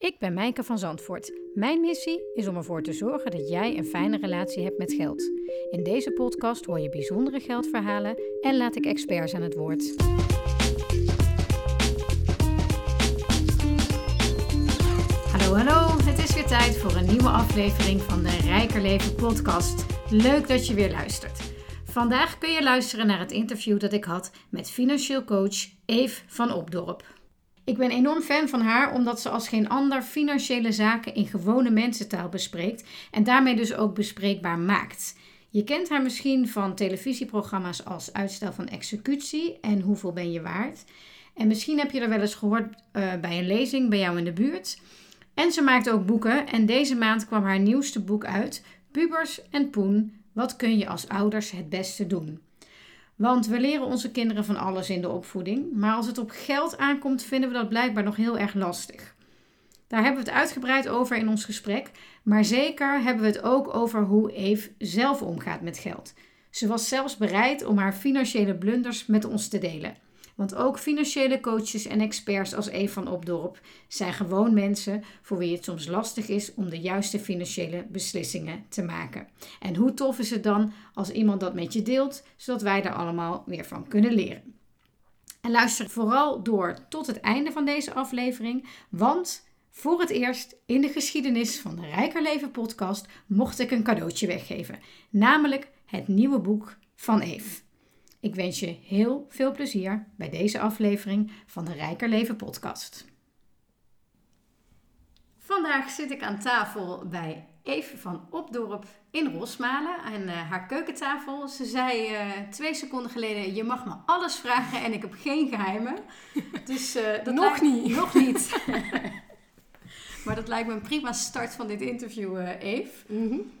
Ik ben Mijke van Zandvoort. Mijn missie is om ervoor te zorgen dat jij een fijne relatie hebt met geld. In deze podcast hoor je bijzondere geldverhalen en laat ik experts aan het woord. Hallo, hallo. Het is weer tijd voor een nieuwe aflevering van de Rijker Leven podcast. Leuk dat je weer luistert. Vandaag kun je luisteren naar het interview dat ik had met financieel coach Eve van Opdorp. Ik ben enorm fan van haar omdat ze als geen ander financiële zaken in gewone mensentaal bespreekt en daarmee dus ook bespreekbaar maakt. Je kent haar misschien van televisieprogramma's als Uitstel van Executie en Hoeveel ben je waard? En misschien heb je er wel eens gehoord uh, bij een lezing bij jou in de buurt. En ze maakt ook boeken en deze maand kwam haar nieuwste boek uit, Pubers en Poen, wat kun je als ouders het beste doen? Want we leren onze kinderen van alles in de opvoeding, maar als het op geld aankomt, vinden we dat blijkbaar nog heel erg lastig. Daar hebben we het uitgebreid over in ons gesprek, maar zeker hebben we het ook over hoe Eve zelf omgaat met geld. Ze was zelfs bereid om haar financiële blunders met ons te delen. Want ook financiële coaches en experts als Eve van Opdorp zijn gewoon mensen voor wie het soms lastig is om de juiste financiële beslissingen te maken. En hoe tof is het dan als iemand dat met je deelt, zodat wij er allemaal weer van kunnen leren. En luister vooral door tot het einde van deze aflevering, want voor het eerst in de geschiedenis van de Rijker Leven podcast mocht ik een cadeautje weggeven, namelijk het nieuwe boek van Eve. Ik wens je heel veel plezier bij deze aflevering van de Rijker Leven podcast. Vandaag zit ik aan tafel bij Eve van Opdorp in Rosmalen aan uh, haar keukentafel. Ze zei uh, twee seconden geleden: Je mag me alles vragen en ik heb geen geheimen. Dus uh, dat nog niet. Nog niet. maar dat lijkt me een prima start van dit interview, Eve. Mm -hmm.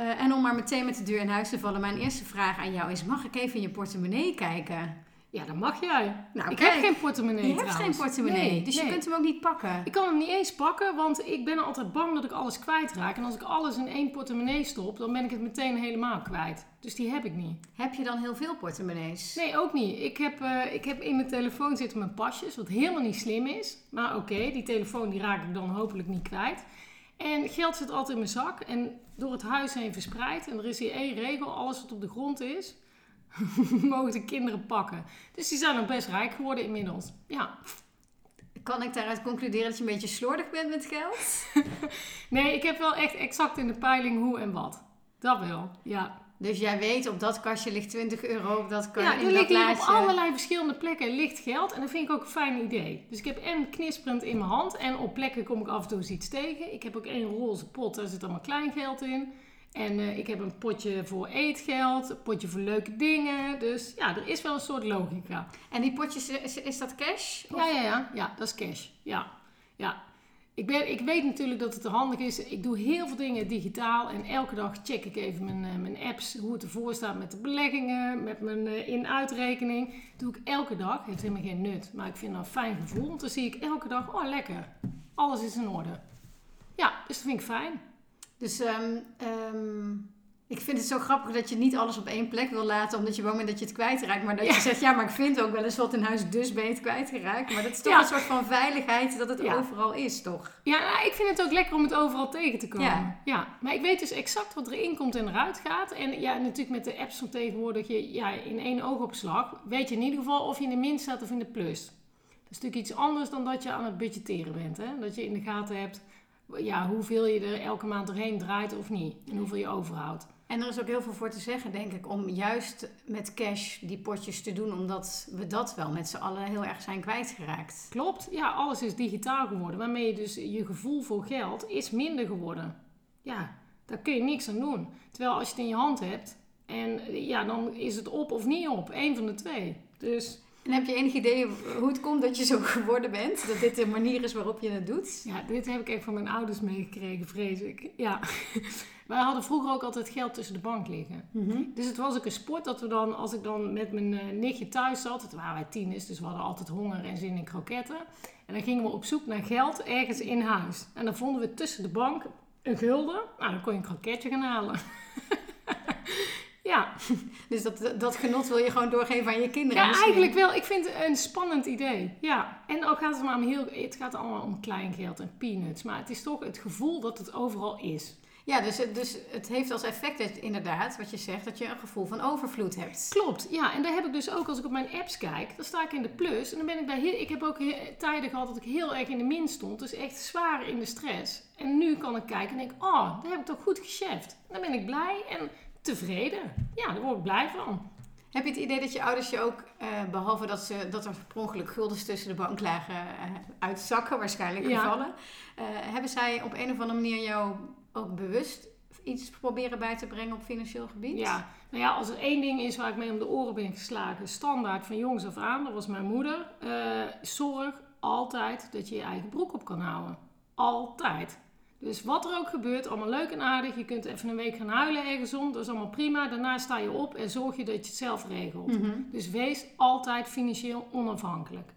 Uh, en om maar meteen met de deur in huis te vallen, mijn eerste vraag aan jou is: mag ik even in je portemonnee kijken? Ja, dat mag jij. Nou, ik heb geen portemonnee. Je hebt geen portemonnee, nee, dus je kunt hem ook niet pakken. Ik kan hem niet eens pakken, want ik ben altijd bang dat ik alles kwijtraak. En als ik alles in één portemonnee stop, dan ben ik het meteen helemaal kwijt. Dus die heb ik niet. Heb je dan heel veel portemonnees? Nee, ook niet. Ik heb, uh, ik heb in mijn telefoon zitten mijn pasjes, wat helemaal niet slim is. Maar oké, die telefoon die raak ik dan hopelijk niet kwijt. En geld zit altijd in mijn zak en door het huis heen verspreid. En er is hier één regel: alles wat op de grond is, mogen de kinderen pakken. Dus die zijn ook best rijk geworden inmiddels. Ja. Kan ik daaruit concluderen dat je een beetje slordig bent met geld? nee, ik heb wel echt exact in de peiling hoe en wat. Dat wel, ja. Dus jij weet, op dat kastje ligt 20 euro, op dat kan Ja, er ligt hier op allerlei verschillende plekken ligt geld. En dat vind ik ook een fijn idee. Dus ik heb en knisperend in mijn hand. En op plekken kom ik af en toe eens iets tegen. Ik heb ook één roze pot, daar zit allemaal klein geld in. En uh, ik heb een potje voor eetgeld, een potje voor leuke dingen. Dus ja, er is wel een soort logica. En die potjes, is, is dat cash? Of? Ja, ja, ja. Ja, dat is cash. Ja, ja. Ik, ben, ik weet natuurlijk dat het handig is. Ik doe heel veel dingen digitaal. En elke dag check ik even mijn, uh, mijn apps. Hoe het ervoor staat met de beleggingen. Met mijn uh, in-uitrekening. doe ik elke dag. Heeft helemaal geen nut. Maar ik vind dat een fijn gevoel. Want dan zie ik elke dag. Oh, lekker. Alles is in orde. Ja, dus dat vind ik fijn. Dus um, ik vind het zo grappig dat je niet alles op één plek wil laten. Omdat je bang bent dat je het kwijtraakt. Maar dat ja. je zegt, ja, maar ik vind ook wel eens wat in huis. Dus ben je het kwijtgeraakt. Maar dat is toch ja. een soort van veiligheid dat het ja. overal is, toch? Ja, nou, ik vind het ook lekker om het overal tegen te komen. Ja. ja. Maar ik weet dus exact wat erin komt en eruit gaat. En ja, natuurlijk met de apps van tegenwoordig. Je, ja, in één oogopslag weet je in ieder geval of je in de min staat of in de plus. Dat is natuurlijk iets anders dan dat je aan het budgetteren bent. Hè? Dat je in de gaten hebt ja, hoeveel je er elke maand doorheen draait of niet. En hoeveel je overhoudt. En er is ook heel veel voor te zeggen, denk ik, om juist met cash die potjes te doen, omdat we dat wel met z'n allen heel erg zijn kwijtgeraakt. Klopt, ja, alles is digitaal geworden, waarmee je dus je gevoel voor geld is minder geworden. Ja, daar kun je niks aan doen. Terwijl als je het in je hand hebt, en ja, dan is het op of niet op, één van de twee. Dus en heb je enig idee hoe het komt dat je zo geworden bent? Dat dit de manier is waarop je het doet? Ja, dit heb ik echt van mijn ouders meegekregen, vrees ik. Ja. Wij hadden vroeger ook altijd geld tussen de bank liggen. Mm -hmm. Dus het was ook een sport dat we dan, als ik dan met mijn uh, nichtje thuis zat, het waren wij tieners, dus we hadden altijd honger en zin in kroketten. En dan gingen we op zoek naar geld ergens in huis. En dan vonden we tussen de bank een gulden. Nou, dan kon je een kroketje gaan halen. Ja. Dus dat, dat genot wil je gewoon doorgeven aan je kinderen. Ja, misschien. eigenlijk wel. Ik vind het een spannend idee. Ja. En ook gaat het maar om heel... Het gaat allemaal om kleingeld en peanuts. Maar het is toch het gevoel dat het overal is. Ja, dus, het- dus het heeft als effect inderdaad, wat je zegt, dat je een gevoel van overvloed hebt. Klopt, ja. En daar heb ik dus ook als ik op mijn apps kijk, dan sta ik in de plus. En dan ben ik daar heel... Ik heb ook tijden gehad dat ik heel erg in de min stond. Dus echt zwaar in de stress. En nu kan ik kijken en denk oh, daar heb ik toch goed gecheft. Dan ben ik blij en tevreden. Ja, daar word ik blij van. Heb je het idee dat je ouders je ook, eh, behalve dat, ze, dat er per ongeluk guldens tussen de bank lagen, eh, uitzakken, waarschijnlijk Ja. gevallen, eh, hebben zij op een of andere manier jou ook bewust iets proberen bij te brengen op financieel gebied? Ja, nou ja, als er één ding is waar ik mee om de oren ben geslagen, standaard van jongs af aan, dat was mijn moeder. zorg altijd dat je je eigen broek op kan houden. Altijd. Dus wat er ook gebeurt, allemaal leuk en aardig. Je kunt even een week gaan huilen ergens om, dat is allemaal prima. Daarna sta je op en zorg je dat je het zelf regelt. Mhm. Dus wees altijd financieel onafhankelijk.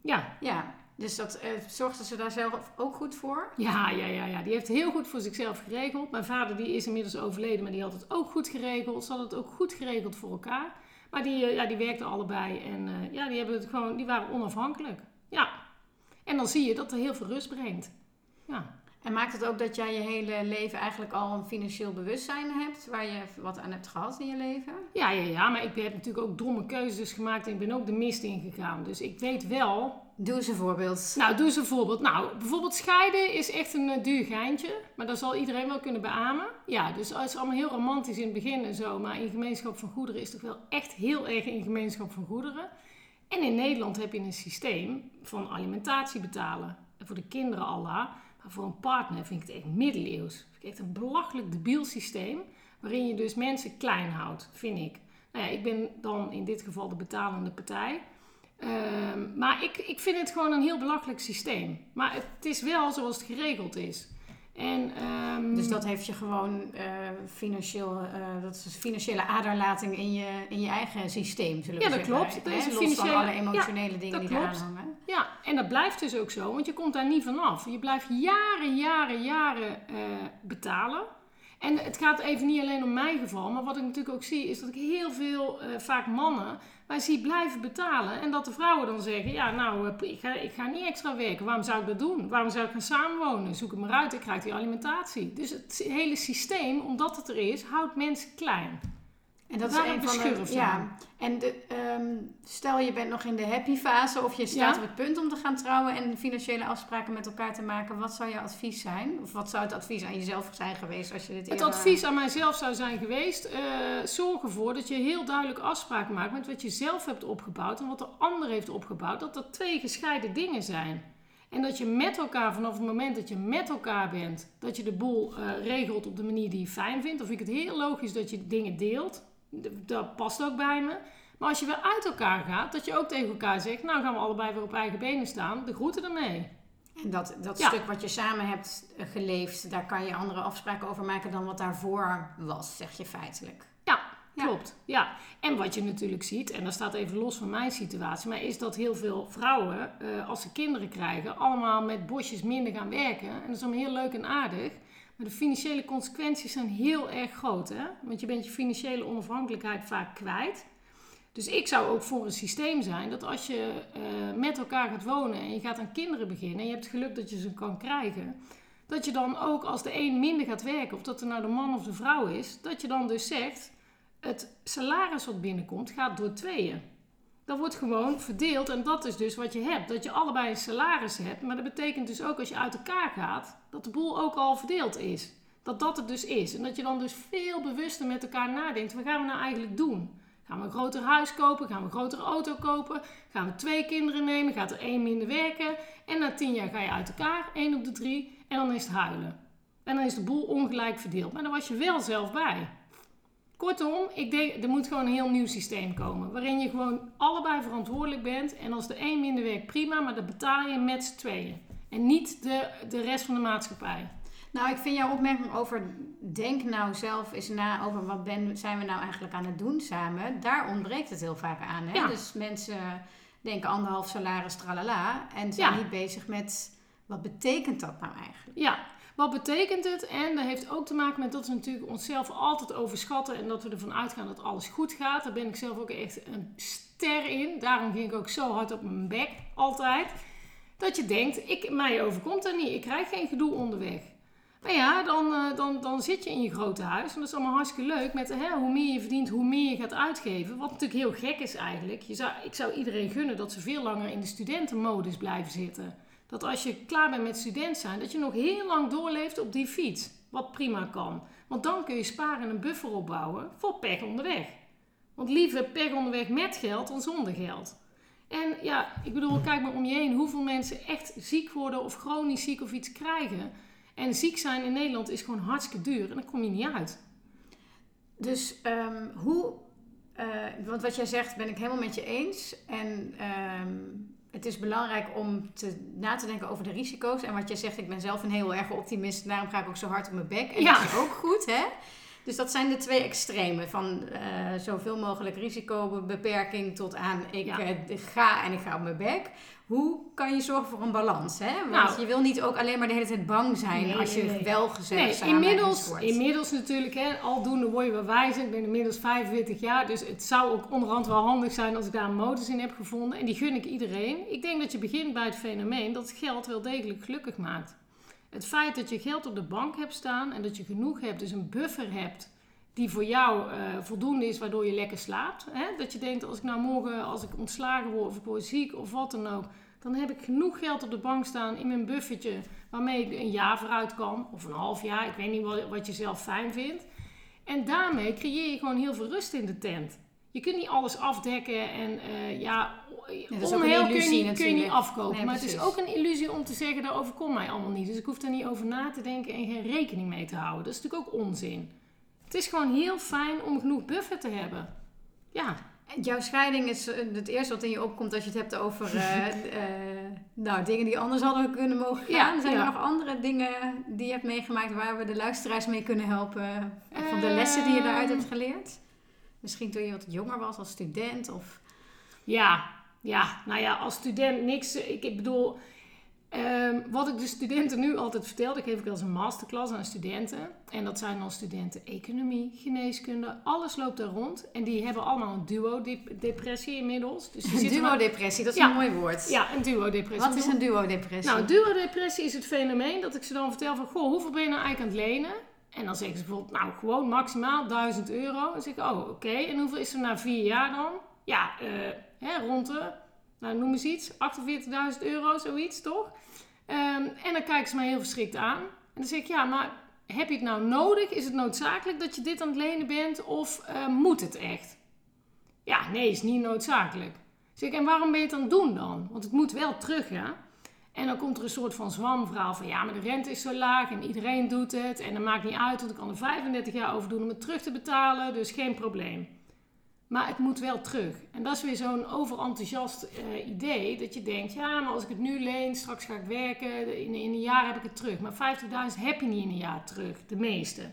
Ja, Ja, dus dat, eh, zorgden ze daar zelf ook goed voor? Ja, ja, ja, ja, die heeft heel goed voor zichzelf geregeld. Mijn vader die is inmiddels overleden, maar die had het ook goed geregeld. Ze hadden het ook goed geregeld voor elkaar. Maar die, eh, ja, die werkten allebei en eh, ja, die, hebben het gewoon, die waren onafhankelijk. Ja. En dan zie je dat er heel veel rust brengt. Ja. En maakt het ook dat jij je hele leven eigenlijk al een financieel bewustzijn hebt, waar je wat aan hebt gehad in je leven? Ja, ja, ja, maar ik heb natuurlijk ook domme keuzes gemaakt en ik ben ook de mist ingegaan. Dus ik weet wel Doe eens een voorbeeld. Nou, doe eens een voorbeeld. Nou, bijvoorbeeld scheiden is echt een eh, duur geintje. Maar dat zal iedereen wel kunnen beamen. Ja, dus het is allemaal heel romantisch in het begin en zo. Maar in gemeenschap van goederen is toch wel echt heel erg in gemeenschap van goederen. En in Nederland heb je een systeem van alimentatie betalen. En voor de kinderen Allah. Voor een partner vind ik het echt middeleeuws. Vind ik echt een belachelijk debiel systeem. Waarin je dus mensen klein houdt, vind ik. Nou ja, ik ben dan in dit geval de betalende partij. Ehm, maar ik, ik vind het gewoon een heel belachelijk systeem. Maar het is wel zoals het geregeld is. En, ehm, Dus dat heeft je gewoon eh, financieel, eh, dat is een financiële aderlating in je, in je eigen systeem, zullen we Ja, dat zeggen. klopt. Dat Hè? is Los van alle emotionele dingen dat die eraan klopt. hangen. Ja, en dat blijft dus ook zo, want je komt daar niet vanaf. Je blijft jaren, jaren, jaren eh, betalen. En het gaat even niet alleen om mijn geval, maar wat ik natuurlijk ook zie, is dat ik heel veel, eh, vaak mannen, maar zie blijven betalen. En dat de vrouwen dan zeggen, ja nou, eh, ik ga, ik ga niet extra werken. Waarom zou ik dat doen? Waarom zou ik gaan samenwonen? Zoek het maar uit, ik krijg die alimentatie. Dus het hele systeem, omdat het er is, houdt mensen klein. En dat Waar is een van de, ja. En de, ehm, stel je bent nog in de happy fase of je staat Ja. op het punt om te gaan trouwen en financiële afspraken met elkaar te maken. Wat zou je advies zijn? Of wat zou het advies aan jezelf zijn geweest als je dit Het eerder- advies aan mijzelf zou zijn geweest: eh, zorg ervoor dat je heel duidelijk afspraken maakt met wat je zelf hebt opgebouwd en wat de ander heeft opgebouwd. Dat dat twee gescheiden dingen zijn. En dat je met elkaar, vanaf het moment dat je met elkaar bent, dat je de boel eh, regelt op de manier die je fijn vindt. Vind ik het heel logisch dat je dingen deelt. Dat past ook bij me. Maar als je weer uit elkaar gaat, dat je ook tegen elkaar zegt: Nou gaan we allebei weer op eigen benen staan. De groeten ermee. En dat, dat Ja. stuk wat je samen hebt eh, geleefd, daar kan je andere afspraken over maken dan wat daarvoor was, zeg je feitelijk. Ja, Ja. klopt. Ja. En wat je natuurlijk ziet, en dat staat even los van mijn situatie, maar is dat heel veel vrouwen, eh, als ze kinderen krijgen, allemaal met bosjes minder gaan werken. En dat is allemaal heel leuk en aardig. Maar de financiële consequenties zijn heel erg groot, hè? Want je bent je financiële onafhankelijkheid vaak kwijt. Dus ik zou ook voor een systeem zijn dat als je eh, met elkaar gaat wonen en je gaat aan kinderen beginnen en je hebt geluk dat je ze kan krijgen, dat je dan ook als de een minder gaat werken, of dat er nou de man of de vrouw is, dat je dan dus zegt, het salaris wat binnenkomt gaat door tweeën. Dat wordt gewoon verdeeld en dat is dus wat je hebt. Dat je allebei een salaris hebt, maar dat betekent dus ook als je uit elkaar gaat, dat de boel ook al verdeeld is. Dat dat het dus is. En dat je dan dus veel bewuster met elkaar nadenkt, wat gaan we nou eigenlijk doen? Gaan we een groter huis kopen? Gaan we een grotere auto kopen? Gaan we twee kinderen nemen? Gaat er één minder werken? En na tien jaar ga je uit elkaar, één op de drie, en dan is het huilen. En dan is de boel ongelijk verdeeld. Maar dan was je wel zelf bij. Kortom, ik denk, er moet gewoon een heel nieuw systeem komen. Waarin je gewoon allebei verantwoordelijk bent. En als de een minder werkt, prima. Maar dat betaal je met z'n tweeën. En niet de, de rest van de maatschappij. Nou, ik vind jouw opmerking over denk nou zelf eens na over wat ben, zijn we nou eigenlijk aan het doen samen. Daar ontbreekt het heel vaak aan. Hè? Ja. Dus mensen denken anderhalf salaris tralala en zijn Ja. niet bezig met wat betekent dat nou eigenlijk. Ja, Wat betekent het? En dat heeft ook te maken met dat we natuurlijk onszelf altijd overschatten en dat we ervan uitgaan dat alles goed gaat. Daar ben ik zelf ook echt een ster in. Daarom ging ik ook zo hard op mijn bek, altijd. Dat je denkt, ik, mij overkomt dat niet. Ik krijg geen gedoe onderweg. Maar ja, dan, eh, dan, dan zit je in je grote huis. En dat is allemaal hartstikke leuk. Met hè, hoe meer je verdient, hoe meer je gaat uitgeven. Wat natuurlijk heel gek is eigenlijk. Je zou, ik zou iedereen gunnen dat ze veel langer in de studentenmodus blijven zitten. Dat als je klaar bent met student zijn, dat je nog heel lang doorleeft op die fiets. Wat prima kan. Want dan kun je sparen en een buffer opbouwen voor pech onderweg. Want liever pech onderweg met geld dan zonder geld. En ja, ik bedoel, kijk maar om je heen hoeveel mensen echt ziek worden of chronisch ziek of iets krijgen. En ziek zijn in Nederland is gewoon hartstikke duur en dan kom je niet uit. Dus ehm, hoe, uh, want wat jij zegt ben ik helemaal met je eens. En ehm, het is belangrijk om te, na te denken over de risico's. En wat jij zegt, ik ben zelf een heel erg optimist. Daarom ga ik ook zo hard op mijn bek. En dat is ook goed, hè? Dus dat zijn de twee extremen. Van uh, zoveel mogelijk risicobeperking tot aan ik ja. uh, ga en ik ga op mijn bek. Hoe kan je zorgen voor een balans? Hè? Want nou, je wil niet ook alleen maar de hele tijd bang zijn nee, als je nee, wel gezegd nee, inmiddels, inmiddels natuurlijk, hè, aldoende word je wel wijzer. Ik ben inmiddels 45 jaar, dus het zou ook onderhand wel handig zijn als ik daar een modus in heb gevonden. En die gun ik iedereen. Ik denk dat je begint bij het fenomeen dat geld wel degelijk gelukkig maakt. Het feit dat je geld op de bank hebt staan en dat je genoeg hebt, dus een buffer hebt die voor jou uh, voldoende is, waardoor je lekker slaapt. Hè? Dat je denkt, als ik nou morgen, als ik ontslagen word of ik word ziek of wat dan ook, dan heb ik genoeg geld op de bank staan in mijn buffertje, waarmee ik een jaar vooruit kan, of een half jaar, ik weet niet wat, wat je zelf fijn vindt. En daarmee creëer je gewoon heel veel rust in de tent. Je kunt niet alles afdekken en uh, ja, onheil kun, je, kun je niet afkopen. maar het is ook een illusie om te zeggen, dat overkomt mij allemaal niet. Dus ik hoef daar niet over na te denken en geen rekening mee te houden. Dat is natuurlijk ook onzin. Het is gewoon heel fijn om genoeg buffer te hebben. Ja. Jouw scheiding is eh, het eerste wat in je opkomt als je het hebt over uh, nou, dingen die anders hadden kunnen mogen gaan. Ja, Zijn er nog andere dingen die je hebt meegemaakt waar we de luisteraars mee kunnen helpen? Van de lessen die je daaruit hebt geleerd? Misschien toen je wat jonger was als student? Of... Ja, ja, nou ja, als student niks. Ik, ik bedoel, um, wat ik de studenten nu altijd vertel, dat geef ik als een masterclass aan studenten. En dat zijn dan studenten economie, geneeskunde, alles loopt daar rond. En die hebben allemaal een duo-depressie inmiddels. Dus een duo-depressie, dat is een mooi woord. Ja, een duo-depressie. Wat is een duo-depressie? Nou, duo-depressie is het fenomeen dat ik ze dan vertel van... Goh, hoeveel ben je nou eigenlijk aan het lenen? En dan zeggen ze bijvoorbeeld, nou, gewoon maximaal 1000 euro. Dan zeg ik, oh, oké. En hoeveel is er na vier jaar dan? Ja, uh, hè, rond de, nou, noem eens iets, 48.000 euro, zoiets, toch? Um, en dan kijken ze mij heel verschrikt aan. En dan zeg ik, ja, maar heb je het nou nodig? Is het noodzakelijk dat je dit aan het lenen bent? Of uh, moet het echt? Ja, nee, is niet noodzakelijk. Zeg ik, en waarom ben je het aan het doen dan? Want het moet wel terug, ja? En dan komt er een soort van zwamverhaal van ja, maar de rente is zo laag en iedereen doet het. En dat maakt niet uit, want ik kan er 35 jaar over doen om het terug te betalen, dus geen probleem. Maar het moet wel terug. En dat is weer zo'n overenthousiast uh, idee. Dat je denkt, ja, maar als ik het nu leen, straks ga ik werken. In, in een jaar heb ik het terug. Maar 50.000 heb je niet in een jaar terug. De meeste.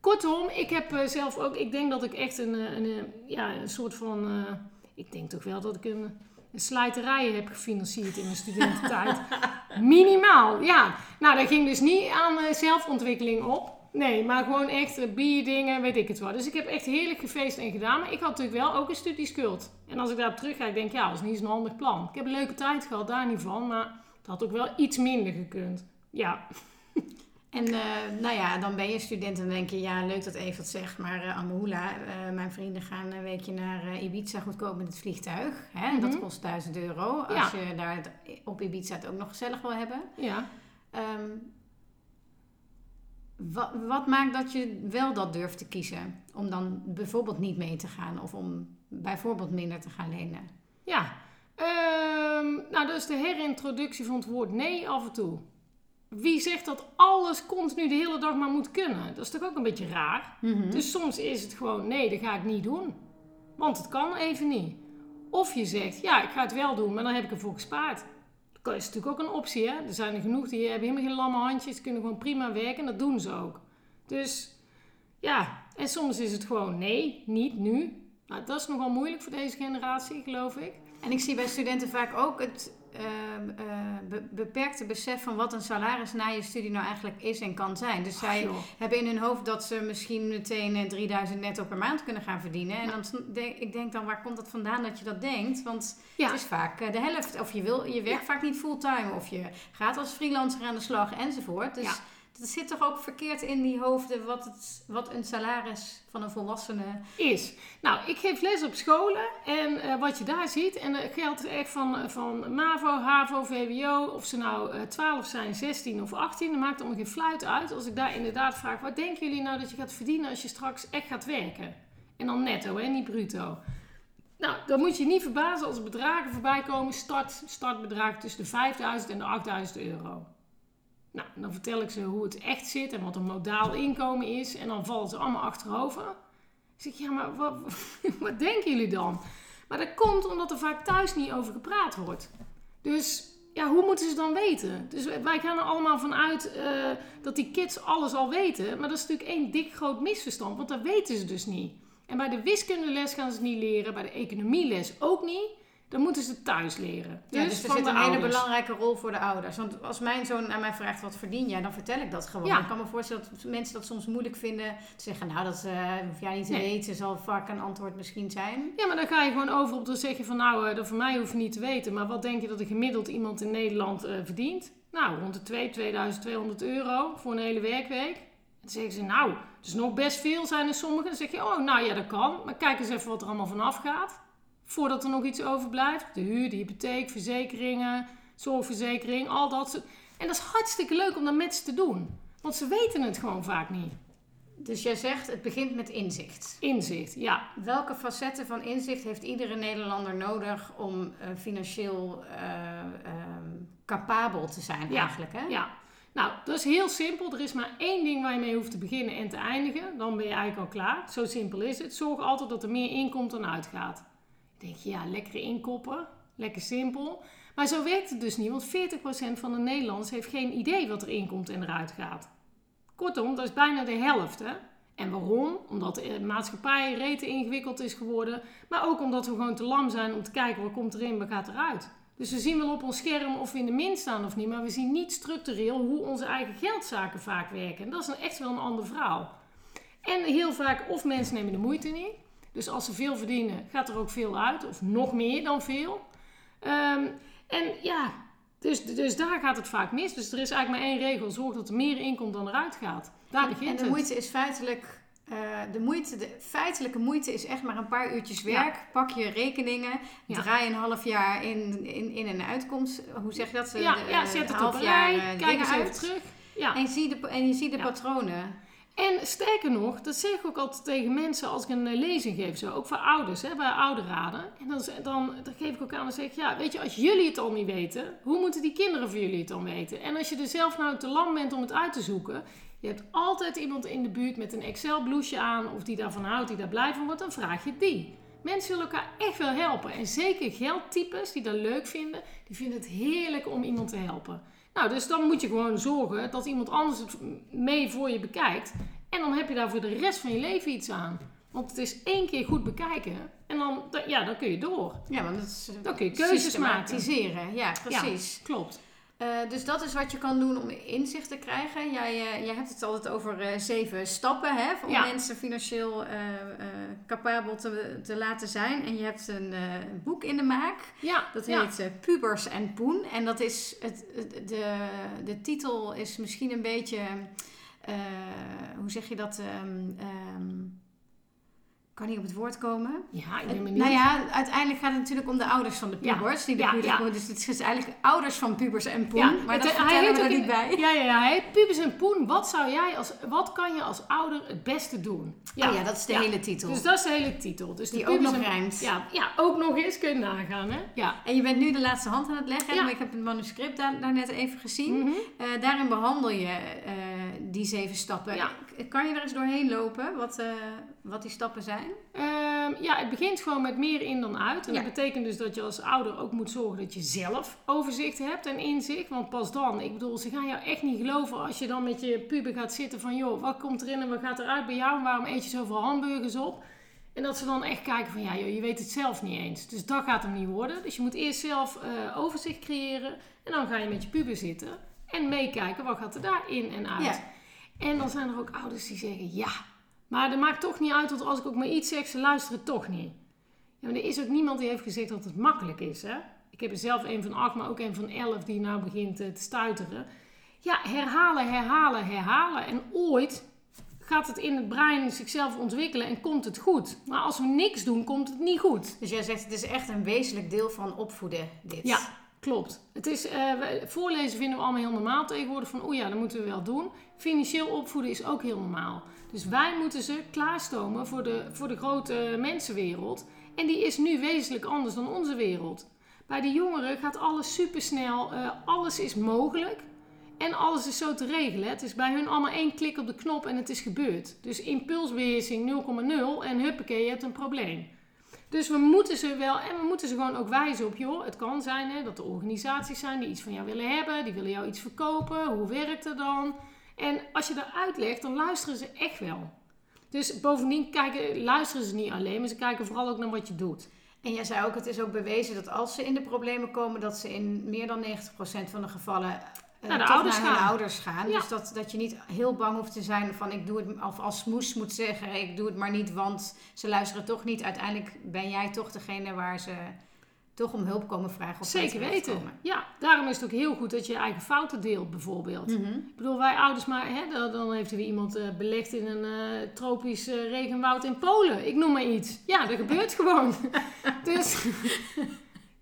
Kortom, ik heb uh, zelf ook... Ik denk dat ik echt een, eh, een, ja, een soort van... Ik denk toch wel dat ik een, een slijterij heb gefinancierd in mijn studententijd. Minimaal, ja. Nou, dat ging dus niet aan zelfontwikkeling op. Nee, maar gewoon echt eh, bierdingen, weet ik het wel. Dus ik heb echt heerlijk gefeest en gedaan. Maar ik had natuurlijk wel ook een studieschuld. En als ik daarop terug ga, ik denk ja, dat is niet zo'n handig plan. Ik heb een leuke tijd gehad, daar niet van. Maar het had ook wel iets minder gekund. Ja. En uh, nou ja, dan ben je student en denk je, ja, leuk dat Evert zegt, maar uh, Amahula, uh, mijn vrienden gaan een weekje naar Ibiza goedkoop met het vliegtuig. Hè? Mm -hmm. Dat kost 1000 euro. Als je daar op Ibiza het ook nog gezellig wil hebben. Ja. Um, wat, wat, maakt dat je wel dat durft te kiezen? Om dan bijvoorbeeld niet mee te gaan of om bijvoorbeeld minder te gaan lenen? Ja, um, nou is de herintroductie van het woord nee af en toe. Wie zegt dat alles continu de hele dag maar moet kunnen? Dat is toch ook een beetje raar? Mm -hmm. Dus soms is het gewoon nee, dat ga ik niet doen. Want het kan even niet. Of je zegt ja, ik ga het wel doen, maar dan heb ik ervoor gespaard. Dat is natuurlijk ook een optie. Hè? Er zijn er genoeg die hebben helemaal geen lamme handjes, kunnen gewoon prima werken en dat doen ze ook. Dus ja, en soms is het gewoon nee, niet nu. Nou, dat is nogal moeilijk voor deze generatie, geloof ik. En ik zie bij studenten vaak ook het, ehm, eh, be- beperkte besef van wat een salaris na je studie nou eigenlijk is en kan zijn. Dus Ach, zij joh. hebben in hun hoofd dat ze misschien meteen eh, 3000 netto per maand kunnen gaan verdienen. En dan denk, ik denk dan, waar komt dat vandaan dat je dat denkt? Want Ja. het is vaak eh, de helft. Of je, wil, je werkt vaak niet fulltime. Of je gaat als freelancer aan de slag enzovoort. Dus Ja. Dat zit toch ook verkeerd in die hoofden wat, het, wat een salaris van een volwassene... is. Nou, ik geef les op scholen en eh, wat je daar ziet, en dat geldt echt van, van MAVO, HAVO, VWO, of ze nou eh 12 zijn, 16 of 18, dat maakt allemaal geen fluit uit. Als ik daar inderdaad vraag, wat denken jullie nou dat je gaat verdienen als je straks echt gaat werken? En dan netto, hè, niet bruto. Nou, dan moet je niet verbazen als bedragen voorbij komen, start, startbedrag tussen de 5000 en de 8000 euro. Nou, dan vertel ik ze hoe het echt zit en wat een modaal inkomen is. En dan vallen ze allemaal achterover. Ik zeg, ja, maar wat, wat denken jullie dan? Maar dat komt omdat er vaak thuis niet over gepraat wordt. Dus ja, hoe moeten ze dan weten? Dus wij gaan er allemaal van uit eh, dat die kids alles al weten. Maar dat is natuurlijk één dik groot misverstand, want dat weten ze dus niet. En bij de wiskundeles gaan ze het niet leren, bij de economieles ook niet. Dan moeten ze het thuis leren. Dus, ja, dus er van zit een hele belangrijke rol voor de ouders. Want als mijn zoon aan mij vraagt wat verdien jij, dan vertel ik dat gewoon. Ja. Ik kan me voorstellen dat mensen dat soms moeilijk vinden. Te zeggen, nou dat eh, hoef jij niet te Nee. weten, zal vaak een antwoord misschien zijn. Ja, maar dan ga je gewoon over op te zeggen van nou, eh, dat voor mij hoef je niet te weten. Maar wat denk je dat er gemiddeld iemand in Nederland eh, verdient? Nou, rond de 2, 2200 euro voor een hele werkweek. En dan zeggen ze nou, het is nog best veel zijn er sommigen. Dan zeg je, oh nou ja, dat kan. Maar kijk eens even wat er allemaal vanaf gaat. Voordat er nog iets overblijft. De huur, de hypotheek, verzekeringen, zorgverzekering, al dat soort. En dat is hartstikke leuk om dat met ze te doen. Want ze weten het gewoon vaak niet. Dus jij zegt, het begint met inzicht. Inzicht, ja. Welke facetten van inzicht heeft iedere Nederlander nodig om eh, financieel ehm, capabel te zijn Ja, eigenlijk? Hè? Ja, nou, dat is heel simpel. Er is maar één ding waar je mee hoeft te beginnen en te eindigen. Dan ben je eigenlijk al klaar. Zo simpel is het. Zorg altijd dat er meer inkomt dan uitgaat. Denk je, ja, lekker inkoppen. Lekker simpel. Maar zo werkt het dus niet, want 40% van de Nederlanders heeft geen idee wat er inkomt en eruit gaat. Kortom, dat is bijna de helft. Hè? En waarom? Omdat de maatschappij rete ingewikkeld is geworden. Maar ook omdat we gewoon te lam zijn om te kijken wat komt erin, wat gaat eruit. Dus we zien wel op ons scherm of we in de min staan of niet. Maar we zien niet structureel hoe onze eigen geldzaken vaak werken. En dat is echt wel een ander verhaal. En heel vaak, of mensen nemen de moeite niet. Dus als ze veel verdienen, gaat er ook veel uit. Of nog meer dan veel. Ehm, en ja, dus, dus daar gaat het vaak mis. Dus er is eigenlijk maar één regel. Zorg dat er meer inkomt dan eruit gaat. Daar begint en de het. moeite is feitelijk. eh, de, moeite, de feitelijke moeite is echt maar een paar uurtjes werk. Pak je rekeningen, Ja. draai een half jaar in, in, in en uitkomst. Hoe zeg je dat? Ja, De- ja, zet een het op een rij. eh, Kijk eens even uit. terug. Ja. En, zie de, en je ziet de patronen. En sterker nog, dat zeg ik ook altijd tegen mensen als ik een eh, lezing geef, zo, ook voor ouders, hè, bij ouderraden. En dan, dan, dan geef ik ook aan, dan zeg ik, ja, weet je, als jullie het al niet weten, hoe moeten die kinderen van jullie het dan weten? En als je er zelf nou te lam bent om het uit te zoeken, je hebt altijd iemand in de buurt met een Excel-blouseje aan, of die daarvan houdt, die daar blij van wordt, dan vraag je die. Mensen willen elkaar echt wel helpen. En zeker geldtypes die dat leuk vinden, die vinden het heerlijk om iemand te helpen. Nou, dus dan moet je gewoon zorgen dat iemand anders het mee voor je bekijkt. En dan heb je daar voor de rest van je leven iets aan. Want het is één keer goed bekijken en dan, ja, dan kun je door. Ja, want dat is eh, Dan kun je keuzes systematiseren. Ja, precies. Klopt. Eh, dus dat is wat je kan doen om inzicht te krijgen. Jij, eh, jij hebt het altijd over eh, zeven stappen hè, om Ja. mensen financieel capabel te, te laten zijn. En je hebt een boek in de maak. Ja, Dat heet Pubers en Poen. En dat is het, het- de, de titel is misschien een beetje. hoe zeg je dat? ehm, kan niet op het woord komen. Ja, ik ben benieuwd. nou ja, uiteindelijk gaat het natuurlijk om de ouders van de Ja. pubers. Die de Ja, pubers ja. Dus het is eigenlijk ouders van pubers en poen. Maar het- dat hij vertellen heet er niet bij. Ja, ja, ja. Hij heet Pubis en Poen. Wat, zou jij als, wat kan je als ouder het beste doen? Ja, oh ja dat is de hele titel. Dus dat is de hele titel. Dus die ook nog rijmt. Ja, ja, ook nog eens kun je nagaan, hè? Ja. En je bent nu de laatste hand aan het leggen. Maar ik heb het manuscript daar, daar net even gezien. Mhm. Eh, daarin behandel je eh, die zeven stappen. Kan je er eens doorheen lopen wat, eh, wat die stappen zijn? Ehm, ja, het begint gewoon met meer in dan uit. En Ja. dat betekent dus dat je als ouder ook moet zorgen dat je zelf overzicht hebt en inzicht. Want pas dan, ik bedoel, ze gaan jou echt niet geloven als je dan met je puber gaat zitten van... joh, wat komt erin en wat gaat eruit bij jou en waarom eet je zoveel hamburgers op? En dat ze dan echt kijken van, ja joh, je weet het zelf niet eens. Dus dat gaat hem niet worden. Dus je moet eerst zelf uh, overzicht creëren. En dan ga je met je puber zitten. En meekijken, wat gaat er daar in en uit. Ja. En dan zijn er ook ouders die zeggen, ja, maar dat maakt toch niet uit. Want als ik ook maar iets zeg, ze luisteren toch niet. Ja, maar er is ook niemand die heeft gezegd dat het makkelijk is, hè. Ik heb er zelf een van acht, maar ook een van elf die nou begint te stuiteren. Ja, herhalen, herhalen, herhalen. En ooit gaat het in het brein zichzelf ontwikkelen en komt het goed. Maar als we niks doen, komt het niet goed. Dus jij zegt het is echt een wezenlijk deel van opvoeden, dit. Ja, klopt. Het is, uh, voorlezen vinden we allemaal heel normaal tegenwoordig. Van, oh ja, dat moeten we wel doen. Financieel opvoeden is ook heel normaal. Dus wij moeten ze klaarstomen voor de, voor de grote mensenwereld. En die is nu wezenlijk anders dan onze wereld. Bij de jongeren gaat alles supersnel. Uh, alles is mogelijk. En alles is zo te regelen. Het is bij hun allemaal één klik op de knop en het is gebeurd. Dus impulsbeheersing 0,0 en huppakee, je hebt een probleem. Dus we moeten ze wel, en we moeten ze gewoon ook wijzen op, joh, het kan zijn hè, dat er organisaties zijn die iets van jou willen hebben, die willen jou iets verkopen, hoe werkt het dan? En als je dat uitlegt, dan luisteren ze echt wel. Dus bovendien kijken, luisteren ze niet alleen, maar ze kijken vooral ook naar wat je doet. En jij zei ook, het is ook bewezen dat als ze in de problemen komen, dat ze in meer dan 90% van de gevallen naar de ouders naar gaan. ouders gaan. Dus dat, dat je niet heel bang hoeft te zijn van ik doe het, of als smoes moet zeggen, ik doe het maar niet, want ze luisteren toch niet. Uiteindelijk ben jij toch degene waar ze toch om hulp komen vragen. Of Zeker weten. Komen. Ja, daarom is het ook heel goed dat je je eigen fouten deelt, bijvoorbeeld. Mhm. Ik bedoel, wij ouders, maar hè, dan heeft er weer iemand uh, belegd in een uh, tropisch uh, regenwoud in Polen. Ik noem maar iets. Ja, dat gebeurt gewoon. dus.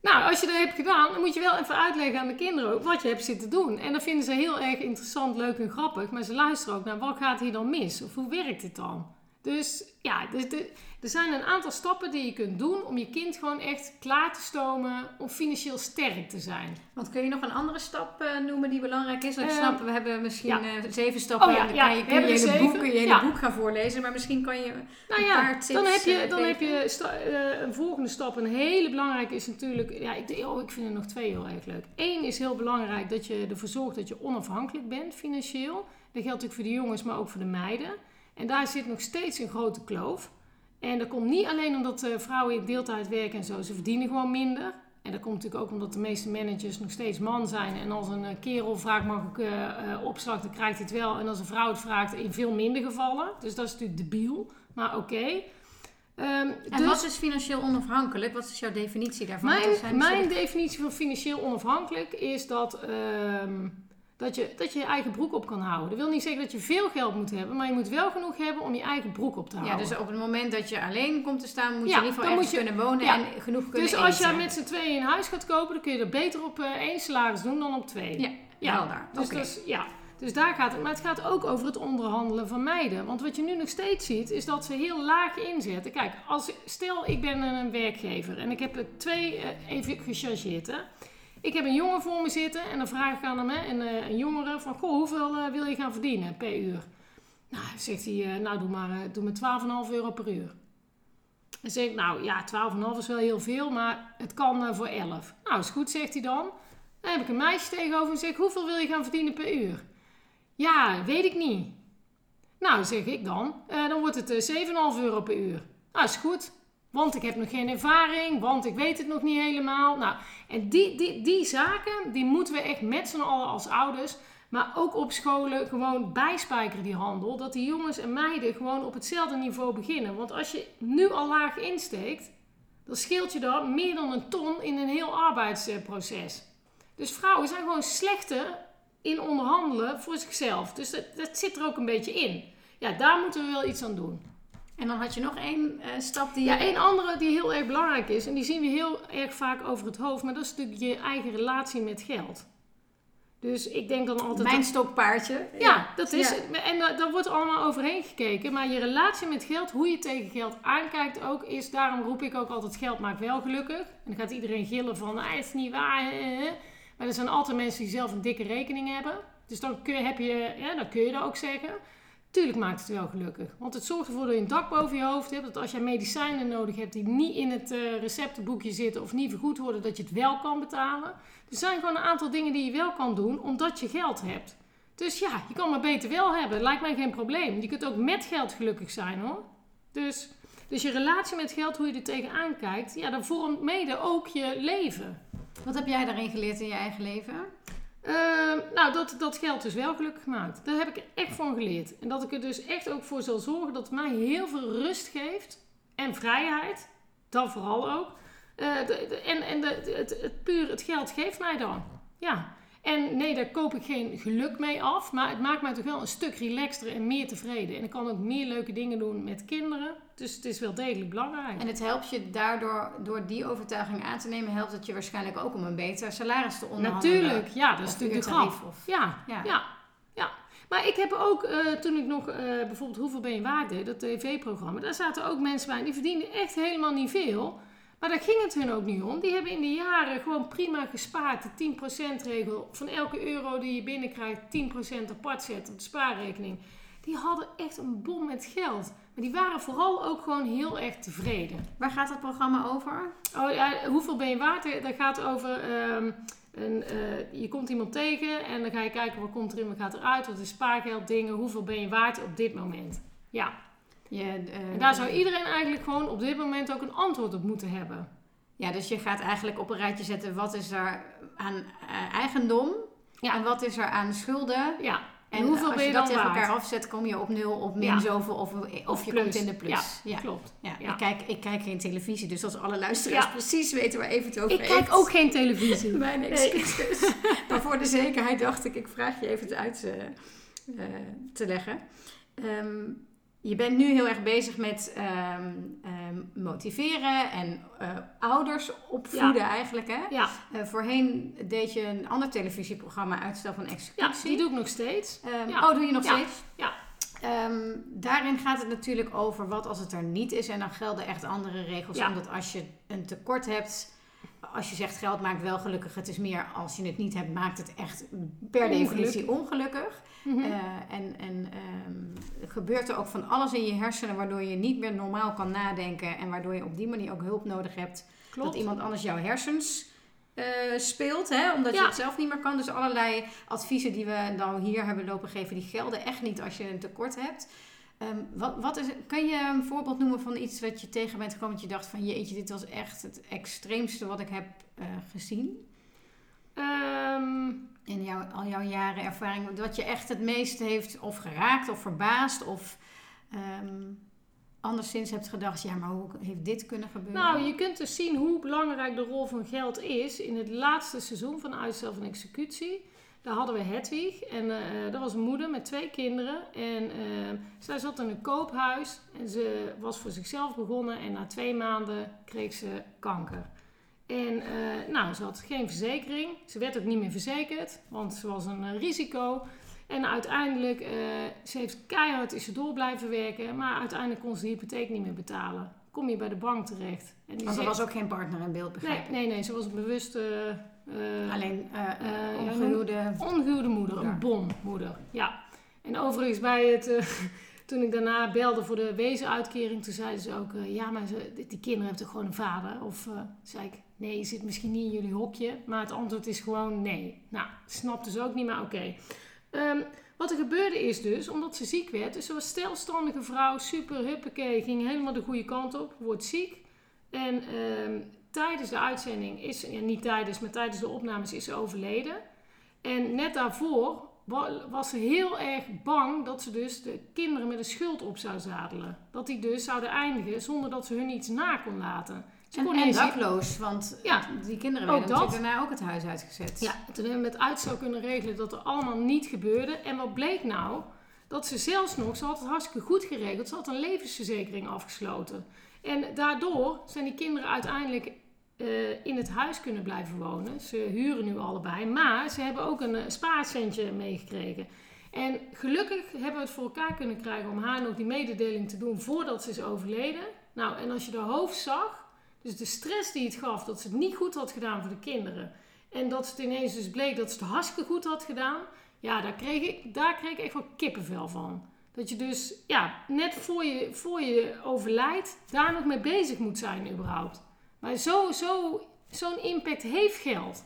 Nou, als je dat hebt gedaan, dan moet je wel even uitleggen aan de kinderen ook wat je hebt zitten doen. En dat vinden ze heel erg interessant, leuk en grappig. Maar ze luisteren ook naar wat gaat hier dan mis? Of hoe werkt dit dan? Dus ja, dus de, er zijn een aantal stappen die je kunt doen om je kind gewoon echt klaar te stomen om financieel sterk te zijn. Want kun je nog een andere stap uh, noemen die belangrijk is? Want uh, snap, we hebben misschien ja. uh, zeven stappen. Oh, ja, dan kan je, kun je, je hele boek, je hele boek gaan voorlezen, maar misschien kan je nou, ja, paar tips Dan heb je, dan heb je een volgende stap. Een hele belangrijke is natuurlijk, ja, ik, oh, ik vind er nog twee heel erg leuk. Eén is heel belangrijk dat je ervoor zorgt dat je onafhankelijk bent financieel. Dat geldt natuurlijk voor de jongens, maar ook voor de meiden. En daar zit nog steeds een grote kloof. En dat komt niet alleen omdat vrouwen in deeltijd werken en zo, ze verdienen gewoon minder. En dat komt natuurlijk ook omdat de meeste managers nog steeds man zijn. En als een uh, kerel vraagt mag ik uh, opslag, dan krijgt hij het wel. En als een vrouw het vraagt, in veel minder gevallen. Dus dat is natuurlijk debiel, maar oké. Okay. Um, en dus, wat is financieel onafhankelijk? Wat is jouw definitie daarvan? Mijn, mijn definitie van financieel onafhankelijk is dat... Um, dat je, dat je je eigen broek op kan houden. Dat wil niet zeggen dat je veel geld moet hebben, maar je moet wel genoeg hebben om je eigen broek op te houden. Ja, dus op het moment dat je alleen komt te staan, moet je in ieder geval ergens je, kunnen wonen en genoeg kunnen Dus als je met z'n tweeën een huis gaat kopen, dan kun je er beter op uh, één salaris doen dan op twee. Ja, ja. daar. Dus, dus, ja. dus daar gaat het. Maar het gaat ook over het onderhandelen van meiden. Want wat je nu nog steeds ziet, is dat ze heel laag inzetten. Kijk, als, stel ik ben een werkgever en ik heb twee uh, even gechargeerd. Hè. Ik heb een jongen voor me zitten en dan vraag ik aan hem, hè, een, uh, een jongere, van goh, hoeveel uh, wil je gaan verdienen per uur? Nou, zegt hij, uh, nou doe maar, doe maar 12,5 euro per uur. Dan zeg ik, nou ja, 12,5 is wel heel veel, maar het kan voor 11. Nou, is goed, zegt hij dan. Dan heb ik een meisje tegenover en zeg hoeveel wil je gaan verdienen per uur? Ja, weet ik niet. Nou, zeg ik dan, dan wordt het 7,5 euro per uur. Nou, is goed. Want ik heb nog geen ervaring, want ik weet het nog niet helemaal. Nou, en die, die, die zaken, die moeten we echt met z'n allen als ouders, maar ook op scholen gewoon bijspijkeren die handel. Dat die jongens en meiden gewoon op hetzelfde niveau beginnen. Want als je nu al laag insteekt, dan scheelt je daar meer dan een ton in een heel arbeidsproces. Dus vrouwen zijn gewoon slechter in onderhandelen voor zichzelf. Dus dat, dat zit er ook een beetje in. Ja, daar moeten we wel iets aan doen. En dan had je nog één uh, stap die... Ja, één andere die heel erg belangrijk is. En die zien we heel erg vaak over het hoofd. Maar dat is natuurlijk je eigen relatie met geld. Dus ik denk dan altijd... Mijn stokpaardje. Ja, dat is... En daar wordt allemaal overheen gekeken. Maar je relatie met geld, hoe je tegen geld aankijkt ook, is... Daarom roep ik ook altijd, geld maakt wel gelukkig. En dan gaat iedereen gillen van, ah, het is niet waar. Maar er zijn altijd mensen die zelf een dikke rekening hebben. Dus dan kun je, heb je, ja, dan kun je dat ook zeggen. Tuurlijk maakt het wel gelukkig. Want het zorgt ervoor dat je een dak boven je hoofd hebt. Dat als je medicijnen nodig hebt die niet in het uh, receptenboekje zitten of niet vergoed worden, dat je het wel kan betalen. Er zijn gewoon een aantal dingen die je wel kan doen omdat je geld hebt. Dus ja, je kan maar beter wel hebben. Lijkt mij geen probleem. Je kunt ook met geld gelukkig zijn hoor. Dus Dus je relatie met geld, hoe je er tegenaan kijkt, ja, dat vormt mede ook je leven. Wat heb jij daarin geleerd in je eigen leven? Ehm, nou, dat, dat geld dus wel gelukkig maakt. Daar heb ik er echt van geleerd. En dat ik er dus echt ook voor zal zorgen dat het mij heel veel rust geeft. En vrijheid. Dat vooral ook. Eh, de, en en de, het, het, puur het geld geeft mij dan. Ja. En nee, daar koop ik geen geluk mee af. Maar het maakt mij toch wel een stuk relaxter en meer tevreden. En ik kan ook meer leuke dingen doen met kinderen. Dus het is wel degelijk belangrijk. En het helpt je daardoor, door die overtuiging aan te nemen, helpt het je waarschijnlijk ook om een beter salaris te onderhandelen. Natuurlijk, ja, dat is natuurlijk de grap. Ja, ja, ja, ja. Maar ik heb ook, uh, toen ik nog uh, bijvoorbeeld Hoeveel ben je waard dat tv-programma, daar zaten ook mensen bij, die verdienden echt helemaal niet veel. Maar daar ging het hun ook niet om. Die hebben in de jaren gewoon prima gespaard. De 10% regel van elke euro die je binnenkrijgt, 10% apart zetten op de spaarrekening. Die hadden echt een bom met geld. Maar die waren vooral ook gewoon heel erg tevreden. Waar gaat dat programma over? Oh, ja, hoeveel ben je waard? Dat gaat over... Um, een, uh, je komt iemand tegen en dan ga je kijken wat komt erin, wat gaat eruit, wat is spaargeld, dingen, hoeveel ben je waard op dit moment. Ja. Je, uh, en daar zou iedereen eigenlijk gewoon op dit moment ook een antwoord op moeten hebben. Ja, dus je gaat eigenlijk op een rijtje zetten wat is er aan uh, eigendom ja. en wat is er aan schulden. Ja. En, hoeveel als ben je, je dat tegen elkaar afzet, kom je op nul, op min zoveel of, of, je komt in de plus. Ja, klopt. Ja. Ik, kijk, ik kijk geen televisie, dus als alle luisteraars precies weten waar even het over Ik kijk ook geen televisie. Mijn excuses. Nee. maar voor de zekerheid dacht ik, ik vraag je even het uit uh, te leggen. Um, je bent nu heel erg bezig met um, um, motiveren en uh, ouders opvoeden eigenlijk. Hè? Ja. Uh, voorheen deed je een ander televisieprogramma, Uitstel van Executie. Ja, die doe ik nog steeds. Um, ja. Oh, doe je nog steeds? Ja. daarin gaat het natuurlijk over wat als het er niet is. En dan gelden echt andere regels. Omdat als je een tekort hebt als je zegt geld maakt wel gelukkig, het is meer als je het niet hebt, maakt het echt per definitie ongelukkig. Mm -hmm. uh, en en um, gebeurt er ook van alles in je hersenen waardoor je niet meer normaal kan nadenken en waardoor je op die manier ook hulp nodig hebt. Klopt. Dat iemand anders jouw hersens uh, speelt, hè? omdat ja. je het zelf niet meer kan. Dus allerlei adviezen die we dan hier hebben lopen geven, die gelden echt niet als je een tekort hebt. Um, wat, wat is, kan je een voorbeeld noemen van iets wat je tegen bent gekomen dat je dacht van jeetje, dit was echt het extreemste wat ik heb uh, gezien? Um, In jouw, al jouw jaren ervaring, wat je echt het meest heeft of geraakt of verbaasd of um, anderszins hebt gedacht, ja maar hoe heeft dit kunnen gebeuren? Nou, je kunt dus zien hoe belangrijk de rol van geld is in het laatste seizoen van uitstel van executie. Daar hadden we Hedwig en uh, dat was een moeder met twee kinderen. En uh, zij zat in een koophuis en ze was voor zichzelf begonnen en na twee maanden kreeg ze kanker. En uh, nou, ze had geen verzekering. Ze werd ook niet meer verzekerd, want ze was een risico. En uiteindelijk, ze heeft keihard is ze door blijven werken, maar uiteindelijk kon ze de hypotheek niet meer betalen. Kom je bij de bank terecht. En die Want er was ook geen partner in beeld, begrijp nee, nee, nee, ze was een bewuste uh, Alleen uh, uh, ongehuwde... ongehuwde moeder, een bommoeder. Ja. En overigens bij het... toen ik daarna belde voor de wezenuitkering, toen zeiden ze ook... ja, maar ze, die kinderen hebben toch gewoon een vader? Of zei ik, nee, je zit misschien niet in jullie hokje. Maar het antwoord is gewoon nee. Nou, snapte ze ook niet, maar oké. Okay. Um, wat er gebeurde is dus, omdat ze ziek werd... Dus ze was stelstandige vrouw, super huppakee, ging helemaal de goede kant op. Wordt ziek. En... Um, tijdens de uitzending is, ja, niet tijdens, maar tijdens de opnames is ze overleden. En net daarvoor was ze heel erg bang dat ze dus de kinderen met een schuld op zou zadelen. Dat die dus zouden eindigen zonder dat ze hun iets na kon laten. Ze en, kon en dakloos, want ja, die kinderen werden natuurlijk daarna ook het huis uitgezet. Ja, toen hebben we met uitstel kunnen regelen dat er allemaal niet gebeurde. En wat bleek nou? Dat ze zelfs nog, ze had het hartstikke goed geregeld, ze had een levensverzekering afgesloten. En daardoor zijn die kinderen uiteindelijk uh, in het huis kunnen blijven wonen. Ze huren nu allebei, maar ze hebben ook een uh, spaarcentje meegekregen. En gelukkig hebben we het voor elkaar kunnen krijgen om haar nog die mededeling te doen voordat ze is overleden. Nou, en als je de hoofd zag, dus de stress die het gaf dat ze het niet goed had gedaan voor de kinderen. En dat het ineens dus bleek dat ze het hartstikke goed had gedaan. Ja, daar kreeg ik, daar kreeg ik echt wel kippenvel van. Dat je dus ja, net voor je, voor je overlijdt daar nog mee bezig moet zijn überhaupt. Maar zo'n zo, zo'n impact heeft geld.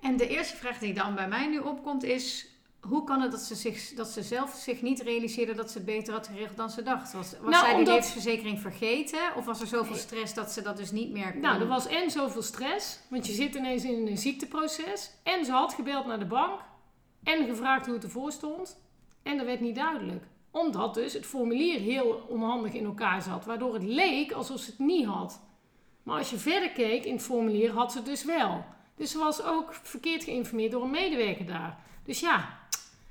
En de eerste vraag die dan bij mij nu opkomt is: hoe kan het dat ze, zich, dat ze zelf zich niet realiseerde dat ze het beter had geregeld dan ze dacht? Was, was Nou, zij die omdat- levensverzekering vergeten? Of was er zoveel stress dat ze dat dus niet meer kon? Nou, er was en zoveel stress, want je zit ineens in een ziekteproces. En ze had gebeld naar de bank en gevraagd hoe het ervoor stond. En dat werd niet duidelijk. Omdat dus het formulier heel onhandig in elkaar zat, waardoor het leek alsof ze het niet had. Maar als je verder keek in het formulier, had ze het dus wel. Dus ze was ook verkeerd geïnformeerd door een medewerker daar. Dus ja,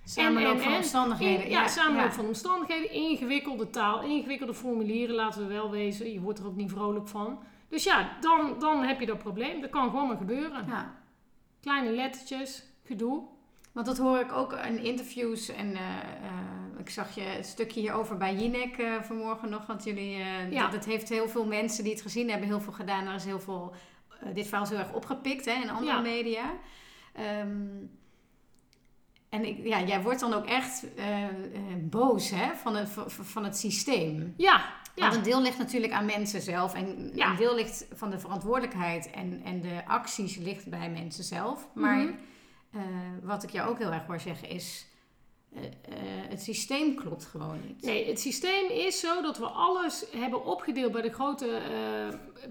Samenloop en- van en- omstandigheden. in- ja, samenloop ja. van omstandigheden, ingewikkelde taal, ingewikkelde formulieren, laten we wel wezen. Je wordt er ook niet vrolijk van. Dus ja, dan, dan heb je dat probleem. Dat kan gewoon maar gebeuren. Ja. Kleine lettertjes, gedoe. Want dat hoor ik ook in interviews. En eh, eh, ik zag je het stukje hierover bij Jinek eh, vanmorgen nog. Want jullie, Ja. dat, dat heeft heel veel mensen die het gezien hebben, heel veel gedaan. Er is heel veel, dit verhaal is heel erg opgepikt hè, in andere Ja. media. Ehm, en ik, ja, jij wordt dan ook echt boos hè, van, het, van, het systeem. Ja, ja. Want een deel ligt natuurlijk aan mensen zelf. En Ja. een deel ligt van de verantwoordelijkheid en, en de acties ligt bij mensen zelf. Maar Mhm. Eh, wat ik jou ook heel erg hoor zeggen is... eh, eh, het systeem klopt gewoon niet. Nee, het systeem is zo dat we alles hebben opgedeeld bij de grote,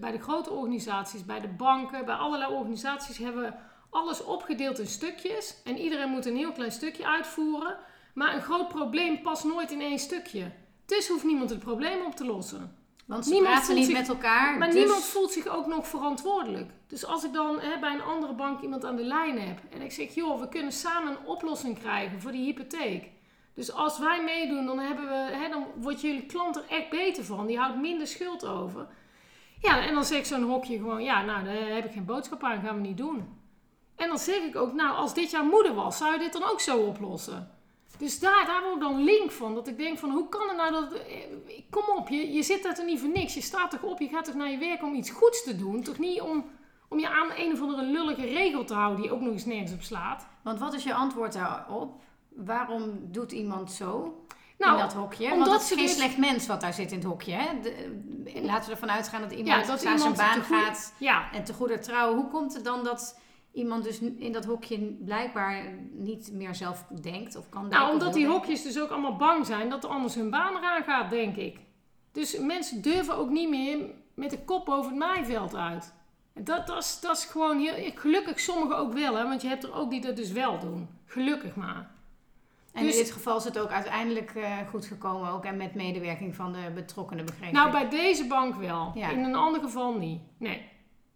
bij de grote organisaties, bij de banken, bij allerlei organisaties hebben we alles opgedeeld in stukjes. En iedereen moet een heel klein stukje uitvoeren. Maar een groot probleem past nooit in één stukje. Dus hoeft niemand het probleem op te lossen. Want ze Niemand praten niet zich- met elkaar. Maar dus- niemand voelt zich ook nog verantwoordelijk. Dus als ik dan hè, bij een andere bank iemand aan de lijn heb en ik zeg, joh, we kunnen samen een oplossing krijgen voor die hypotheek. Dus als wij meedoen, dan, hebben we, hè, dan wordt jullie klant er echt beter van. Die houdt minder schuld over. Ja, en dan zegt zo'n hokje gewoon, ja, nou, daar heb ik geen boodschap aan, gaan we niet doen. En dan zeg ik ook, nou, als dit jouw moeder was, zou je dit dan ook zo oplossen? Dus daar, daar word ik dan link van. Dat ik denk van, hoe kan het nou dat... eh, Kom op, je, je zit daar toch niet voor niks. Je staat toch op, je gaat toch naar je werk om iets goeds te doen. Toch niet om, om je aan een of andere lullige regel te houden die ook nog eens nergens op slaat. Want wat is je antwoord daarop? Waarom doet iemand zo Nou, in dat hokje? omdat Want het is geen dus- slecht mens wat daar zit in het hokje. Hè? De- laten we ervan uitgaan dat iemand Ja, naar zijn baan gaat Ja, en te goeder trouw. Hoe komt het dan dat iemand dus in dat hokje blijkbaar niet meer zelf denkt of kan denken? nou, omdat die denken? hokjes dus ook allemaal bang zijn dat er anders hun baan eraan gaat, denk ik. Dus mensen durven ook niet meer met de kop over het maaiveld uit. Dat, dat, is, dat is gewoon heel... Gelukkig sommigen ook wel, hè. Want je hebt er ook die dat dus wel doen. Gelukkig maar. En Dus- in dit geval is het ook uiteindelijk eh, goed gekomen, ook en met medewerking van de betrokkenen, begreep ik. Nou, bij deze bank wel. Ja. In een ander geval niet. Nee.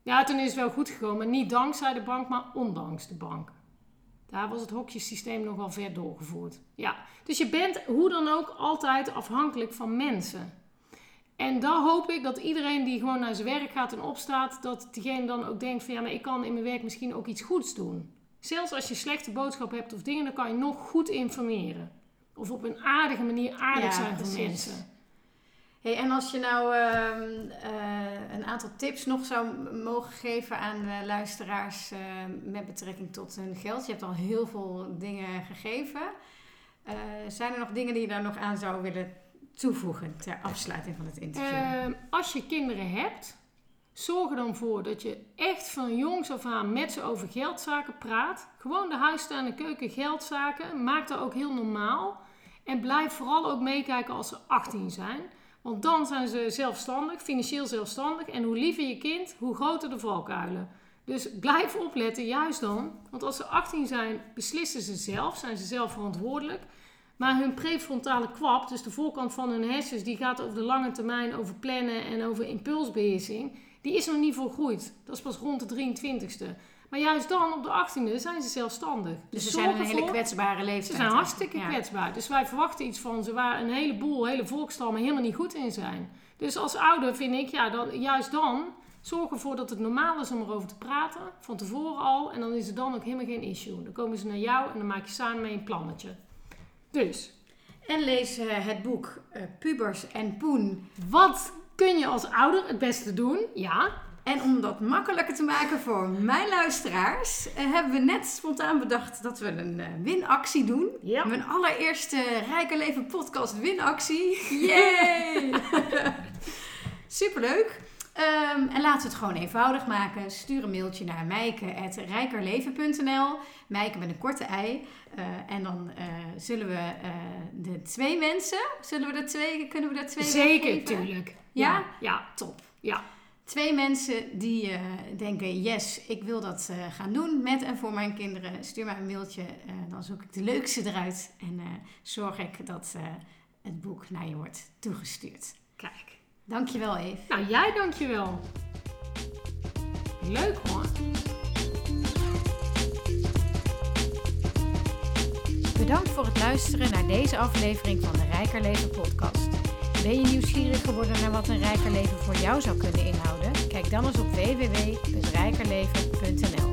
Ja, toen is het wel goed gekomen. maar Niet dankzij de bank, maar ondanks de bank. Daar was het hokjesysteem nogal ver doorgevoerd. Ja. Dus je bent hoe dan ook altijd afhankelijk van mensen. En dan hoop ik dat iedereen die gewoon naar zijn werk gaat en opstaat, dat diegene dan ook denkt van ja, maar ik kan in mijn werk misschien ook iets goeds doen. Zelfs als je slechte boodschap hebt of dingen, dan kan je nog goed informeren. Of op een aardige manier aardig Ja, zijn voor mensen. En als je nou ehm, eh, een aantal tips nog zou mogen geven aan de luisteraars eh, met betrekking tot hun geld. Je hebt al heel veel dingen gegeven. Eh, zijn er nog dingen die je daar nog aan zou willen toevoegen ter afsluiting van het interview? Ehm, als je kinderen hebt, zorg er dan voor dat je echt van jongs af aan met ze over geldzaken praat. Gewoon de huisstaande keuken geldzaken. Maak dat ook heel normaal. En blijf vooral ook meekijken als ze 18 zijn. Want dan zijn ze zelfstandig, financieel zelfstandig. En hoe liever je kind, hoe groter de valkuilen. Dus blijf opletten, juist dan. Want als ze 18 zijn, beslissen ze zelf, zijn ze zelf verantwoordelijk. Maar hun prefrontale kwap, dus de voorkant van hun hersens, die gaat over de lange termijn over plannen en over impulsbeheersing, die is nog niet volgroeid. Dat is pas rond de 23ste. Maar juist dan, op de 18e, zijn ze zelfstandig. dus ze zorg zijn een hele kwetsbare leeftijd. Ze zijn hartstikke Ja. kwetsbaar. Dus wij verwachten iets van ze waar een heleboel, hele volkstammen helemaal niet goed in zijn. Dus als ouder vind ik, ja, dan, juist dan, zorg ervoor dat het normaal is om erover te praten. Van tevoren al. En dan is het dan ook helemaal geen issue. Dan komen ze naar jou en dan maak je samen mee een plannetje. Dus, En lees eh, het boek eh, Pubers en Poen. wat kun je als ouder het beste doen? Ja, En om dat makkelijker te maken voor mijn luisteraars, eh, hebben we net spontaan bedacht dat we een eh, winactie doen. Ja. Mijn allereerste Rijke Leven podcast winactie. Yay! Superleuk. Ehm, en laten we het gewoon eenvoudig maken. Stuur een mailtje naar mijke.rijkerleven.nl Mijke met een korte ei. Eh, en dan zullen we de twee mensen, zullen we er twee, kunnen we er twee Zeker, tuurlijk. Ja? Ja, ja, Top. ja. Twee mensen die eh, denken, yes, ik wil dat eh, gaan doen met en voor mijn kinderen. Stuur mij een mailtje, eh, dan zoek ik de leukste eruit. En eh, zorg ik dat eh, het boek naar je wordt toegestuurd. Kijk. Dankjewel Eve. Nou, jij dankjewel. Leuk hoor. Bedankt voor het luisteren naar deze aflevering van de Rijker Leven podcast. Ben je nieuwsgierig geworden naar wat een rijker leven voor jou zou kunnen inhouden? Kijk dan eens op www.rijkerleven.nl